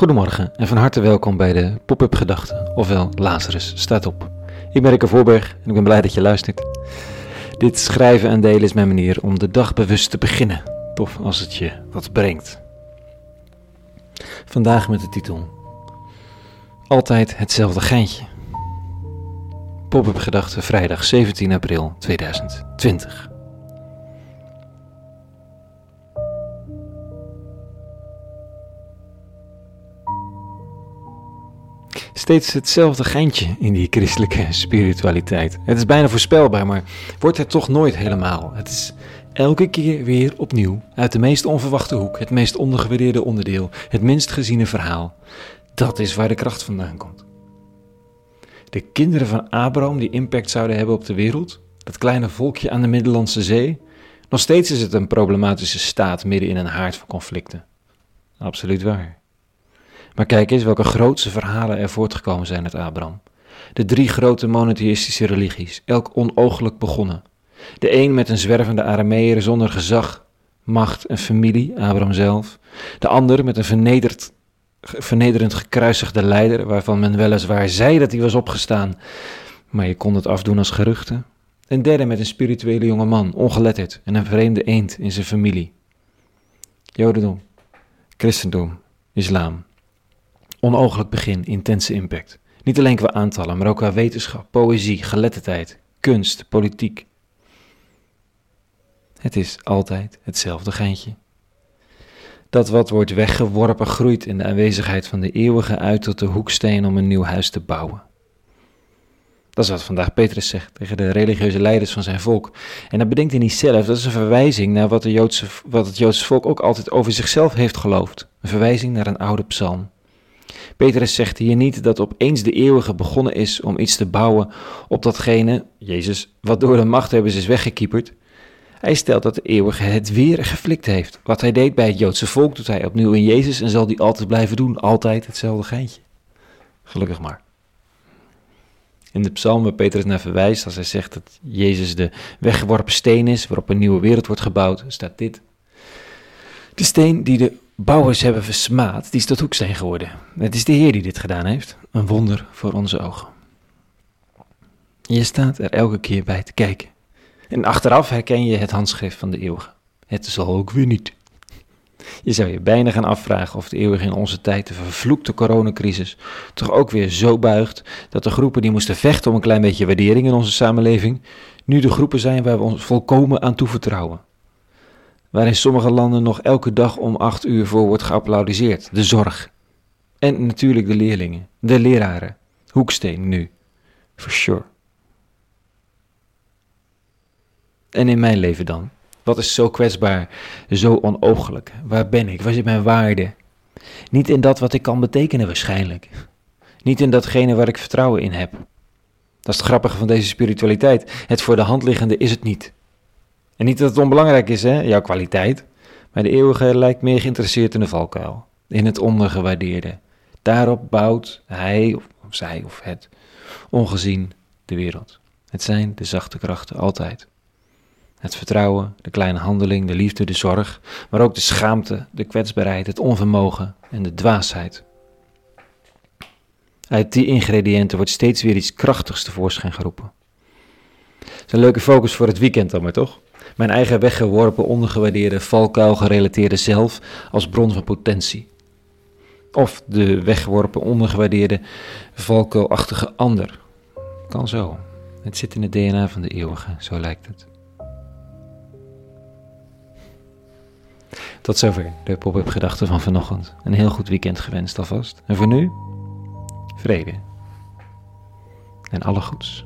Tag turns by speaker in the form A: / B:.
A: Goedemorgen en van harte welkom bij de Pop-up Gedachten, ofwel Lazarus staat op. Ik ben Rikke Voorberg en ik ben blij dat je luistert. Dit schrijven en delen is mijn manier om de dag bewust te beginnen, tof als het je wat brengt. Vandaag met de titel Altijd hetzelfde geintje. Pop-up Gedachten vrijdag 17 april 2020. Steeds hetzelfde geintje in die christelijke spiritualiteit. Het is bijna voorspelbaar, maar wordt het toch nooit helemaal. Het is elke keer weer opnieuw, uit de meest onverwachte hoek, het meest ondergewaardeerde onderdeel, het minst geziene verhaal. Dat is waar de kracht vandaan komt. De kinderen van Abraham die impact zouden hebben op de wereld, dat kleine volkje aan de Middellandse Zee, nog steeds is het een problematische staat midden in een haard van conflicten. Absoluut waar. Maar kijk eens welke grootse verhalen er voortgekomen zijn uit Abraham. De drie grote monotheïstische religies, elk onooglijk begonnen. De een met een zwervende Arameer zonder gezag, macht en familie, Abraham zelf. De ander met een vernederd, vernederend gekruisigde leider, waarvan men weliswaar zei dat hij was opgestaan, maar je kon het afdoen als geruchten. Een derde met een spirituele jonge man, ongeletterd en een vreemde eend in zijn familie. Jodendom, christendom, islam. Onooglijk begin, intense impact. Niet alleen qua aantallen, maar ook qua wetenschap, poëzie, geletterdheid, kunst, politiek. Het is altijd hetzelfde geintje. Dat wat wordt weggeworpen groeit in de aanwezigheid van de eeuwige uit tot de hoeksteen om een nieuw huis te bouwen. Dat is wat vandaag Petrus zegt tegen de religieuze leiders van zijn volk. En dat bedenkt hij niet zelf, dat is een verwijzing naar wat, de Joodse, wat het Joodse volk ook altijd over zichzelf heeft geloofd. Een verwijzing naar een oude psalm. Petrus zegt hier niet dat opeens de eeuwige begonnen is om iets te bouwen op datgene, Jezus, wat door de machthebbers is weggekieperd. Hij stelt dat de eeuwige het weer geflikt heeft. Wat hij deed bij het Joodse volk doet hij opnieuw in Jezus en zal die altijd blijven doen. Altijd hetzelfde geintje. Gelukkig maar. In de psalm waar Petrus naar verwijst, als hij zegt dat Jezus de weggeworpen steen is waarop een nieuwe wereld wordt gebouwd, staat dit. De steen die de bouwers hebben versmaad, die is tot hoeksteen geworden. Het is de Heer die dit gedaan heeft. Een wonder voor onze ogen. Je staat er elke keer bij te kijken. En achteraf herken je het handschrift van de eeuwige. Het zal ook weer niet. Je zou je bijna gaan afvragen of de eeuwige in onze tijd de vervloekte coronacrisis toch ook weer zo buigt dat de groepen die moesten vechten om een klein beetje waardering in onze samenleving, nu de groepen zijn waar we ons volkomen aan toevertrouwen waar in sommige landen nog elke dag om acht uur voor wordt geapplaudiseerd. De zorg. En natuurlijk de leerlingen, de leraren. Hoeksteen nu. For sure. En in mijn leven dan? Wat is zo kwetsbaar, zo onoogelijk? Waar ben ik? Waar zit mijn waarde? Niet in dat wat ik kan betekenen waarschijnlijk. Niet in datgene waar ik vertrouwen in heb. Dat is het grappige van deze spiritualiteit. Het voor de hand liggende is het niet. En niet dat het onbelangrijk is, hè, jouw kwaliteit. Maar de eeuwige lijkt meer geïnteresseerd in de valkuil. In het ondergewaardeerde. Daarop bouwt hij of zij of het ongezien de wereld. Het zijn de zachte krachten altijd. Het vertrouwen, de kleine handeling, de liefde, de zorg, maar ook de schaamte, de kwetsbaarheid, het onvermogen en de dwaasheid. Uit die ingrediënten wordt steeds weer iets krachtigs tevoorschijn geroepen. Dat is een leuke focus voor het weekend dan maar, toch? Mijn eigen weggeworpen, ondergewaardeerde, valkuil gerelateerde zelf als bron van potentie. Of de weggeworpen, ondergewaardeerde, valkuilachtige ander. Kan zo. Het zit in het DNA van de eeuwige, zo lijkt het. Tot zover de pop-up gedachten van vanochtend. Een heel goed weekend gewenst alvast. En voor nu, vrede. En alle goeds.